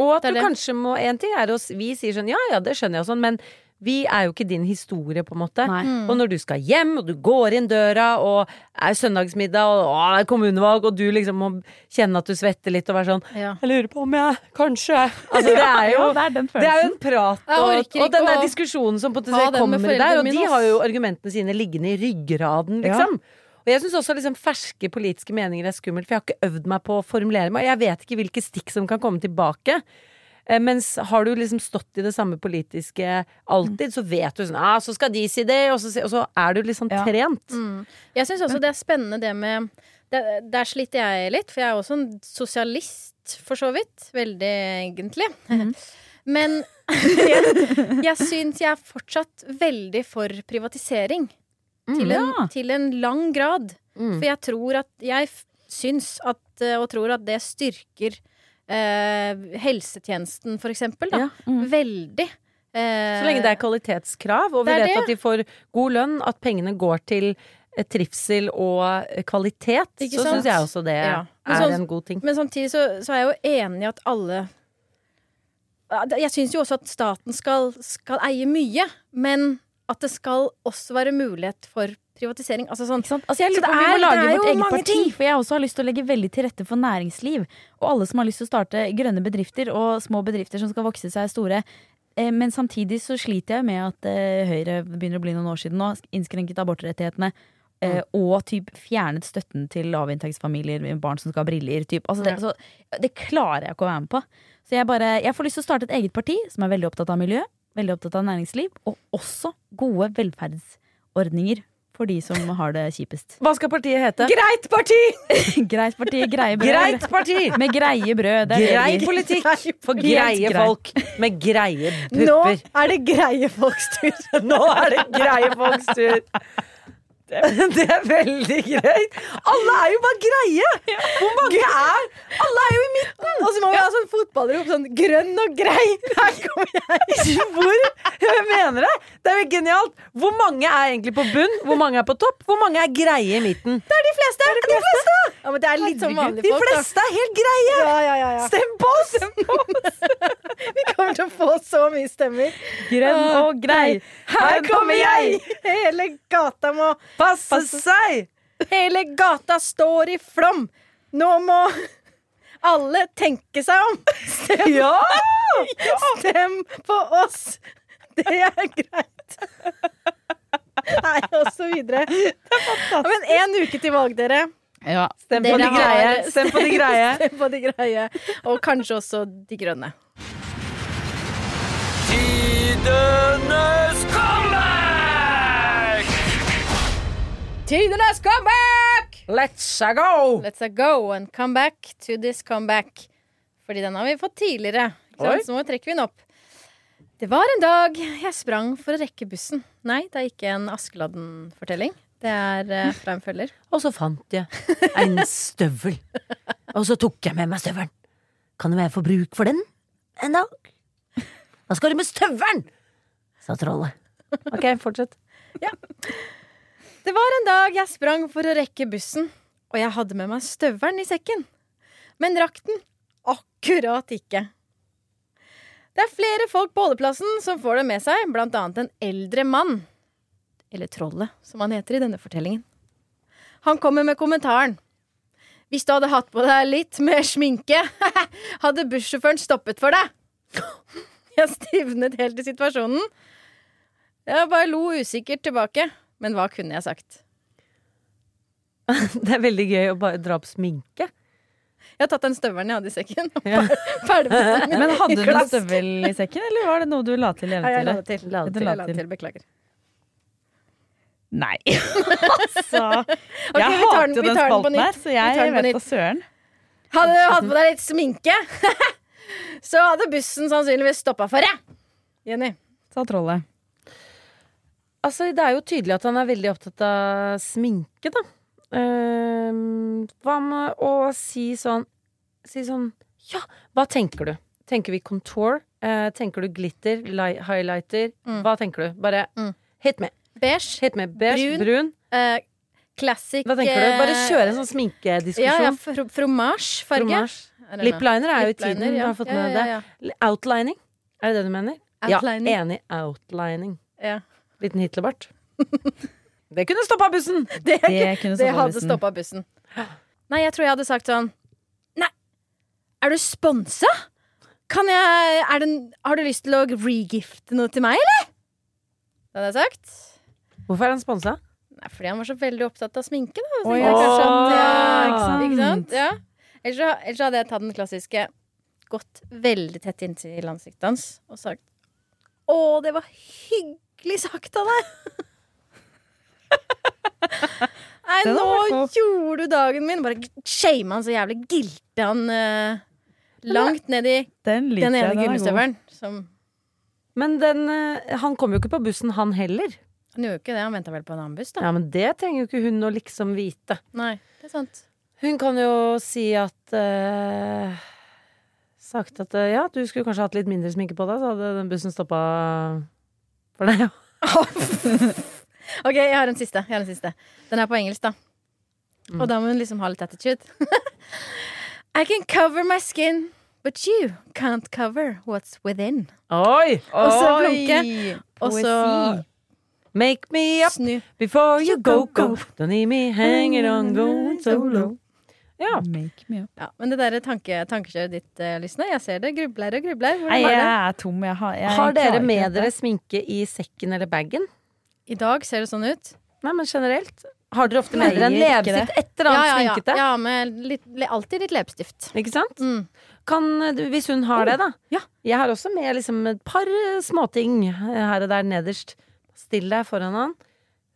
Og at du kanskje må En ting er å Vi sier sånn ja ja, det skjønner jeg og sånn, men vi er jo ikke din historie, på en måte. Mm. Og når du skal hjem, og du går inn døra, og er søndagsmiddag, og å, det er kommunevalg, og du liksom må kjenne at du svetter litt og være sånn ja. Jeg lurer på om jeg kanskje Altså, det er jo Ja, det er den det er en prat, og, og den der diskusjonen som potensielt kommer der, og de har jo argumentene sine liggende i ryggraden, Ja. Og jeg syns også liksom ferske politiske meninger er skummelt, for jeg har ikke øvd meg på å formulere meg, jeg vet ikke hvilke stikk som kan komme tilbake. Eh, Mens har du liksom stått i det samme politiske alltid, så vet du sånn ah, så skal de si det, og så, og så er du liksom Ja. trent. Mm. Jeg syns også det er spennende det med det, Der sliter jeg litt, for jeg er også en sosialist, for så vidt. Veldig, egentlig. Mm. Men jeg, jeg syns jeg er fortsatt veldig for privatisering. Til, en, Ja. til en lang grad. Mm. For jeg tror at Jeg syns at, eh, og tror at det styrker eh, helsetjenesten, for eksempel. Da. Ja, mm. Veldig. Eh, Så lenge det er kvalitetskrav, og vi vet det. at de får god lønn, at pengene går til eh, trivsel og eh, kvalitet, Ikke så syns jeg også det Ja. Er sånn- en god ting. Men samtidig så, så er jeg jo enig i at alle Jeg syns jo også at staten skal, skal eie mye, men at det skal også være mulighet for privatisering. Altså sånn? Altså, Så det er, vi må lage det vårt eget parti. ting. For jeg også har lyst til å legge veldig til rette for næringsliv. Og alle som har lyst til å starte grønne bedrifter og små bedrifter som skal vokse seg store. Eh, Men samtidig så sliter jeg med at eh, Høyre begynner å bli noen år siden nå. Innskrenket abortrettighetene. eh, Og typ fjernet støtten til lavinntektsfamilier med barn som skal ha briller. Typ. Altså det, så, det klarer jeg ikke å være med på. Så jeg, bare, jeg får lyst til å starte et eget parti som er veldig opptatt av miljø, veldig opptatt av næringsliv, og også gode velferdsordninger for de som har det kjipest. Hva skal partiet hete? Greit parti! Greit parti, greie brød. Greit parti! Med greie brød. Det er Grei det politikk for greie folk med greie pupper. Nå er det greie folks tur. Nå er det greie folks tur. Det er veldig greit. Alle er jo bare greie! Hvor mange er Alle er jo i midten! Og så må vi ha sånn fotballrop sånn grønn og grei. Her kommer jeg. Hvor? Jeg mener det. Det er jo genialt. Hvor mange er egentlig på bunn? Hvor mange er på topp? Hvor mange er greie i midten? Det er de fleste! Det er de fleste. Ja, men det er litt som vanlige De folk. De fleste er helt greie! Ja, ja, ja, ja. Stem på oss! Vi kommer til å få så mye stemmer. Grønn og grei. Her kommer jeg! Hele gata må Passe seg! Hele gata står i flom. Nå må alle tenke seg om. Stem, Ja! stem på oss. Det er greit. Nei, og så videre. Men én uke til valg, dere. Ja. Stem på de greie. Stem på de greie. Stem på de greie. Og kanskje også de grønne. Tidenes Tidenes comeback! Let's a go! Let's a go and come back to this comeback. Fordi den har vi fått tidligere. Så nå trekker vi den opp. Det var en dag jeg sprang for å rekke bussen. Nei, det er ikke en Askeladden-fortelling. Det er uh, fra en følger. Og så fant jeg en støvel. Og så tok jeg med meg støvelen. Kan jo jeg få bruk for den en dag? Hva skal du med støvelen? sa trollet. Ok, fortsett. Det var en dag jeg sprang for å rekke bussen, og jeg hadde med meg støvelen i sekken. Men rakk den akkurat ikke. Det er flere folk på holdeplassen som får det med seg, blant annet en eldre mann. Eller Trollet, som han heter i denne fortellingen. Han kommer med kommentaren. Hvis du hadde hatt på deg litt mer sminke, hadde bussjåføren stoppet for deg. Jeg stivnet helt i situasjonen. Jeg bare lo usikkert tilbake. Men hva kunne jeg sagt? Det er veldig gøy å bare dra opp sminke. Jeg har tatt den støvelen jeg hadde i sekken. Ja. Men hadde du en støvel i sekken, eller var det noe du la til i Nei, jeg la eventyret? det til. La det til. La til. Beklager. Nei. altså okay, Jeg hater jo den spalten her, så jeg vet da søren. Hadde du hatt på deg litt sminke, så hadde bussen sannsynligvis stoppa for deg. Jenny. Sa trollet. Altså, det er jo tydelig at han er veldig opptatt av sminke, da. Uh, hva med å si sånn Si sånn Ja, hva tenker du? Tenker vi contour? Uh, tenker du glitter? Highlighter? highlighter? Hva tenker du? Bare Mm. hit me. Beige. Hit me. Beige, Brun. brun. eh, classic Hva tenker du? Bare eh, kjøre en sånn Ja, sminkediskusjon. ja, fro fromage-farge. Fromage. I don't know. Lip liner er jo i tiden. ja. Har fått med Ja, ja, ja, det? Outlining. Er det det du mener? Outlining. Ja, enig. Outlining. Ja. Liten Hitlerbart. det kunne stoppa bussen! Det, Det kunne det hadde stoppa bussen. Nei, jeg tror jeg hadde sagt sånn Nei, er du sponsa? Kan jeg er det, Har du lyst til å regifte noe til meg, eller? Det hadde jeg sagt. Hvorfor er han sponsa? Nei, fordi han var så veldig opptatt av sminke, da. Oh, ja, at, ja, ikke sant? Ikke sant? Ja. Ellers, så, ellers så hadde jeg tatt den klassiske gått veldig tett inntil ansiktet hans og sagt Å, det var hyggelig sagt av deg! Nei, nå gjorde du dagen min! Bare shame han så jævlig. Gilte han uh, langt ned i Den den ene. Som Men den, uh, han kom jo ikke på bussen, han heller. Han gjorde jo ikke det, han venta vel på en annen buss, da. Ja, Men det trenger jo ikke hun å liksom vite. Nei, det er sant. Hun kan jo si at uh, Sagt at ja, du skulle kanskje hatt litt mindre sminke på deg, så hadde den bussen stoppa for deg. Ok, jeg har en siste. Jeg har en siste. Den er på engelsk, da. Og da må hun liksom ha litt attitude. I can cover my skin, but you can't cover what's within. Oi! Og så blunke. Og så. Make me up Snu. before you go, go. Don't leave me hanging on going so low. Ja. Make me up. Ja, men det der tanke, tankekjøret ditt, uh, Lysne, jeg ser det grubler og grubler. Hvordan Nei, jeg er tom. Jeg har, jeg Har dere med dere sminke i sekken eller bagen? I dag ser det sånn ut. Nei, men generelt. Har dere ofte med dere en leppestift? Et eller annet ja, ja. sminkete? ja med litt, alltid litt leppestift. Ikke sant? Mm. Kan, hvis hun har det, da. ja. Jeg har også med liksom et par eh, småting her og der nederst. Still deg foran han.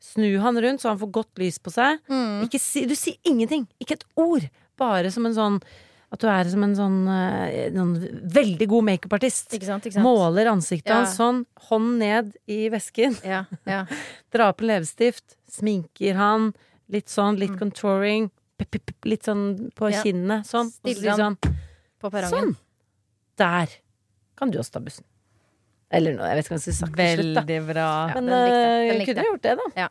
Snu han rundt så han får godt lys på seg. Mm. Ikke si, du sier ingenting. Ikke et ord. Bare som en sånn At du er som en sånn, eh, sånn veldig god makeupartist. Måler ansiktet Ja. hans sånn, hånd ned i vesken. Ja, ja. Drar på leppestift, sminker han. Litt sånn, litt contouring. Pip, pip, Litt sånn på Mm. Kinnet. Sånn. Stiller han sånn På perrongen. Sånn. Der kan du også ta bussen. Eller noe, jeg vet ikke hva jeg skulle sagt til slutt. Veldig bra. Ja, Men eh, Den kunne jo gjort det, da.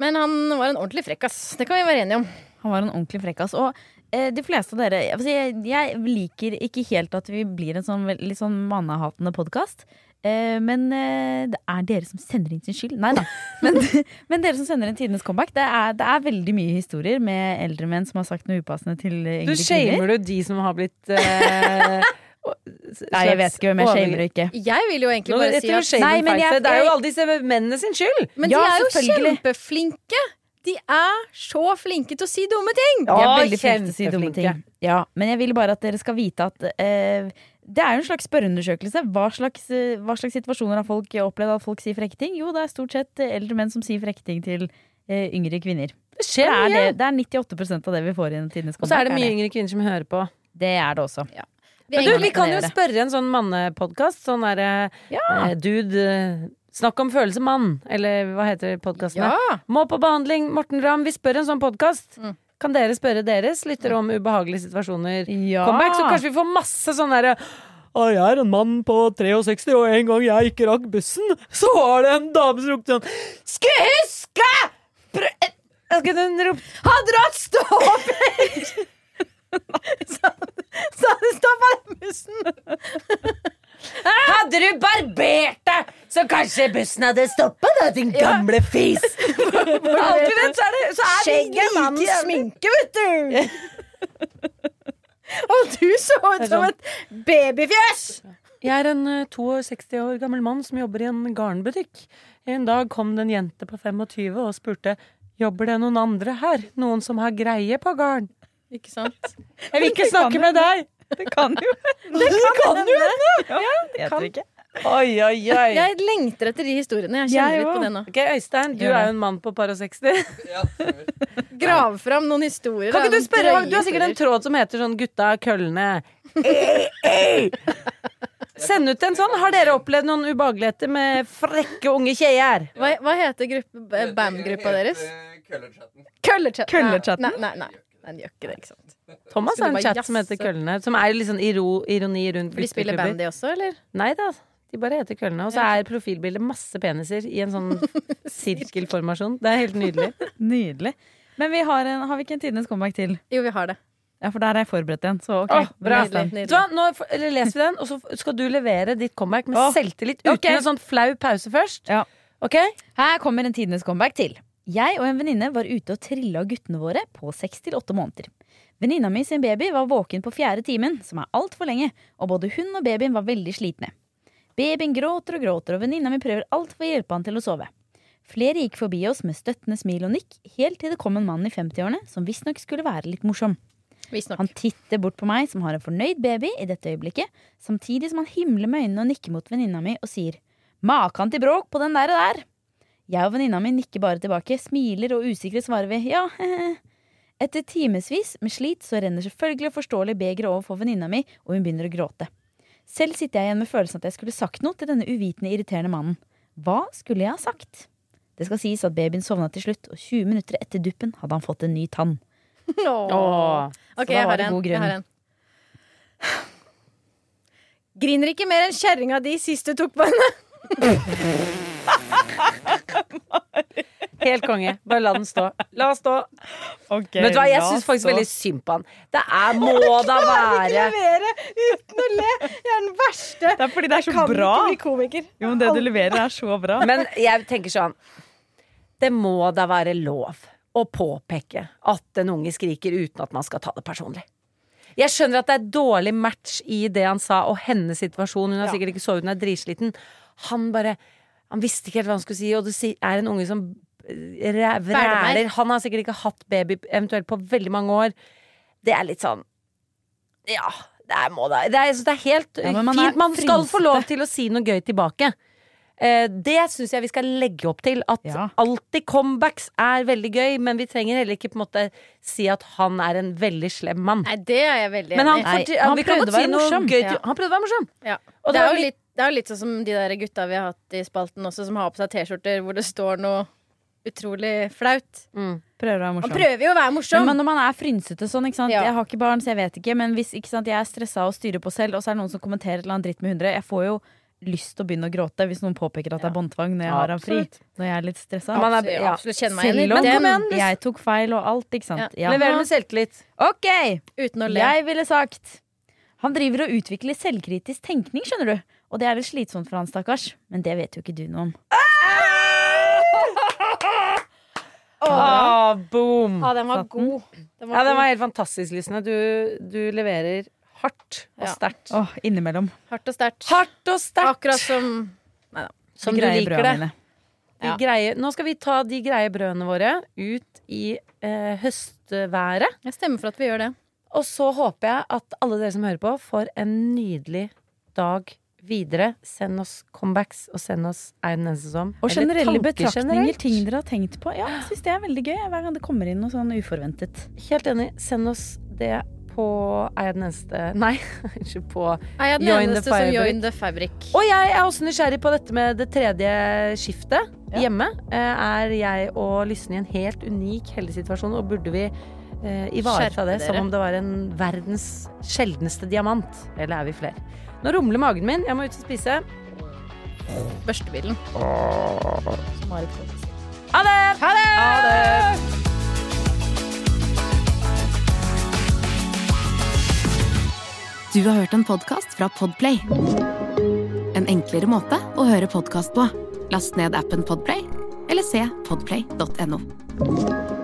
Men han var en ordentlig frekkas. Det kan vi være enige om. Han var en ordentlig frekkas. Og eh, de fleste av dere jeg, jeg liker ikke helt at vi blir en sånn litt sånn mannehatende podkast. Eh, men eh, det er dere som sender inn sin skyld. Nei da. Men, men dere som sender inn tidenes comeback. Det er, det er veldig mye historier med eldre menn som har sagt noe upassende til Du yngre kvinner. shamer du de som har blitt eh, Nei, jeg vet ikke hvem jeg shamer og ikke. Jeg vil jo egentlig bare jeg si at Nei, men feil jeg- Det er jo alle disse mennene sin skyld! Men Ja, de er jo kjempeflinke! De er så flinke til å si dumme ting! De er veldig flinke til å si dumme ting. Ja, men jeg vil bare at dere skal vite at eh, det er jo en slags spørreundersøkelse. Hva slags, eh, hva slags situasjoner har folk opplevd at folk sier frekke ting? Jo, det er stort sett eh, eldre menn som sier frekke ting til eh, yngre kvinner. Det Det er, mye. det, det er 98% av det vi får inn tidenes Og så er det mye yngre kvinner som hører på. Det er det også. Er Men du, vi kan jo spørre en sånn mannepodkast. Sånn derre eh, Dude, eh, snakk om følelse mann. Eller hva heter podkasten? Ja! Må på behandling, Morten Ramm. Vi spør en sånn podkast. Mm. Kan dere spørre deres lyttere om ubehagelige situasjoner? Ja. Comeback, så kanskje vi får masse sånn derre og jeg er en mann på 63, og en gang jeg ikke rakk bussen, så var det en dame som ropte sånn Skulle huske! Prø- eh, hun ropt Hadde du hatt ståpels? Det den bussen! Hadde du barbert deg, så kanskje bussen hadde stoppa da, din gamle fis. Alltid vet, så er det, så er de Skjegg like mannens jævlig. sminke, vet du! Og du så ut som et babyfjes! Jeg er en eh, 62 år gammel mann som jobber i en garnbutikk. En dag kom det en jente på 25 og spurte Jobber det noen andre her? Noen som har greie på garn? Ikke sant? Jeg vil ikke snakke med deg! Det kan jo Det kan jo hende! Jeg tror ikke. Oi, oi, oi. Jeg lengter etter de historiene. Jeg Jeg kjenner litt på det nå. Ok, Øystein, du er jo en mann på par og 60. Grav fram noen historier. Kan ikke du spørre, Du har sikkert en tråd som heter sånn 'Gutta køllene'. Send ut en sånn. Har dere opplevd noen ubehageligheter med frekke unge tjejer? Hva, hva heter gruppe, bandgruppa deres? Køllerchatten. Køllerchat. Køllerchatten. Nei, nei, nei. nei. Den gjør ikke det, ikke sant. Thomas har en chat jasse. som heter? Køllene, som er litt sånn iro, ironi rundt For de spiller band, de også, eller? Nei da, de bare heter Køllene. Og så er profilbildet masse peniser i en sånn sirkelformasjon. Det er helt nydelig. Nydelig. Men vi har, en, har vi ikke en tidenes comeback til? Jo, vi har det. Ja, for der er jeg forberedt igjen. Så ok. Oh, bra. les. Nydelig, Så nå leser vi den, og så skal du levere ditt comeback med oh, selvtillit uten okay. en sånn flau pause først. Ja. Ok? Her kommer en tidenes comeback til. Jeg og en venninne var ute og trilla guttene våre på seks til åtte måneder. Venninna mi sin baby var våken på fjerde timen, som er altfor lenge, og både hun og babyen var veldig slitne. Babyen gråter og gråter, og venninna mi prøver alt for å hjelpe han til å sove. Flere gikk forbi oss med støttende smil og nikk, helt til det kom en mann i 50-årene som visstnok skulle være litt morsom. Han titter bort på meg som har en fornøyd baby i dette øyeblikket, samtidig som han himler med øynene og nikker mot venninna mi og sier Makan til bråk på den der der! Jeg og venninna mi nikker bare tilbake, smiler og usikre svarer vi ja, hehe. Etter timevis med slit så renner selvfølgelig forståelig begeret over for venninna mi, og hun begynner å gråte. Selv sitter jeg igjen med følelsen at jeg skulle sagt noe til denne uvitende, irriterende mannen. Hva skulle jeg ha sagt? Det skal sies at babyen sovna til slutt, og 20 minutter etter duppen hadde han fått en ny tann. Åh. Ok, da jeg var har det en. god Jeg har en. Griner ikke mer enn kjerringa di sist du tok på henne. Helt konge. Bare la den stå. La den stå. Ok, Men vet du hva, jeg syns faktisk veldig synd på han. Det er, må da være levere uten å le! Jeg er den verste. Det er fordi det er så kan bra. ikke bli komiker. Jo, men det du leverer, er så bra. Men jeg tenker sånn Det må da være lov å påpeke at en unge skriker uten at man skal ta det personlig. Jeg skjønner at det er dårlig match i det han sa, og hennes situasjon. Hun har sikkert ikke sovet, hun er dritsliten. Han bare Han visste ikke helt hva han skulle si, og det er en unge som vræler. Han har sikkert ikke hatt baby eventuelt på veldig mange år. Det er litt sånn Ja, det er, må da Det er, det er helt Ja, man fint. Man skal få lov til å si noe gøy tilbake. Eh, det syns jeg vi skal legge opp til. At Ja. alltid comebacks er veldig gøy, men vi trenger heller ikke på en måte si at han er en veldig slem mann. Nei, det er jeg veldig Men han, enig i. Han, han vi prøvde å være morsom. Ja. Han prøvde å være morsom. Ja. Det, er jo litt, litt sånn som de der gutta vi har hatt i spalten også, som har på seg T-skjorter hvor det står noe utrolig flaut. Prøver å være Han prøver jo å være morsom. Men når man er frynsete sånn, ikke sant? Ja. Jeg har ikke barn, så jeg vet ikke. Men hvis ikke sant, jeg er stressa og styrer på selv, og så er det noen som kommenterer et eller annet dritt med 100, jeg får jo lyst til å begynne å gråte hvis noen påpeker at det er båndtvang når jeg har ham fri. Når jeg er litt stressa. Man er- ja. Selv om den. jeg tok feil og alt, ikke sant. Ja. Lever med selvtillit. Ok, Uten å le. jeg ville sagt Han driver og utvikler selvkritisk tenkning, skjønner du. Og det er litt slitsomt for han, stakkars. Men det vet jo ikke du noe om. Ah, boom! Ja, den var god. Den var Ja, den var helt fantastisk, Lysne. Du, du leverer hardt og Ja. sterkt. Åh, innimellom. Hardt og sterkt. Hardt og sterkt! Akkurat som Som du liker det. mine. De Ja. greie, nå skal vi ta de greie brødene våre ut i eh, høstværet. Jeg stemmer for at vi gjør det. Og så håper jeg at alle dere som hører på, får en nydelig dag videre. Send oss comebacks, og send oss er den eneste som. Og generelle betraktninger, ting dere har tenkt på. Ja, jeg syns det er veldig gøy hver gang det kommer inn noe sånn uforventet. Helt enig. Send oss det på Er jeg den eneste Nei, unnskyld. På Er jeg den Join the eneste som join the fabric? Og jeg er også nysgjerrig på dette med det tredje skiftet Ja. hjemme. Eh, Er jeg og Lysne i en helt unik heldig situasjon, og burde vi eh, ivareta det som om det var en verdens sjeldneste diamant? Eller er vi flere? Nå rumler magen min. Jeg må ut og spise. Børstebilen. Ha det! Ha det! Du har hørt en podkast fra Podplay. En enklere måte å høre podkast på. Last ned appen Podplay, eller se podplay.no.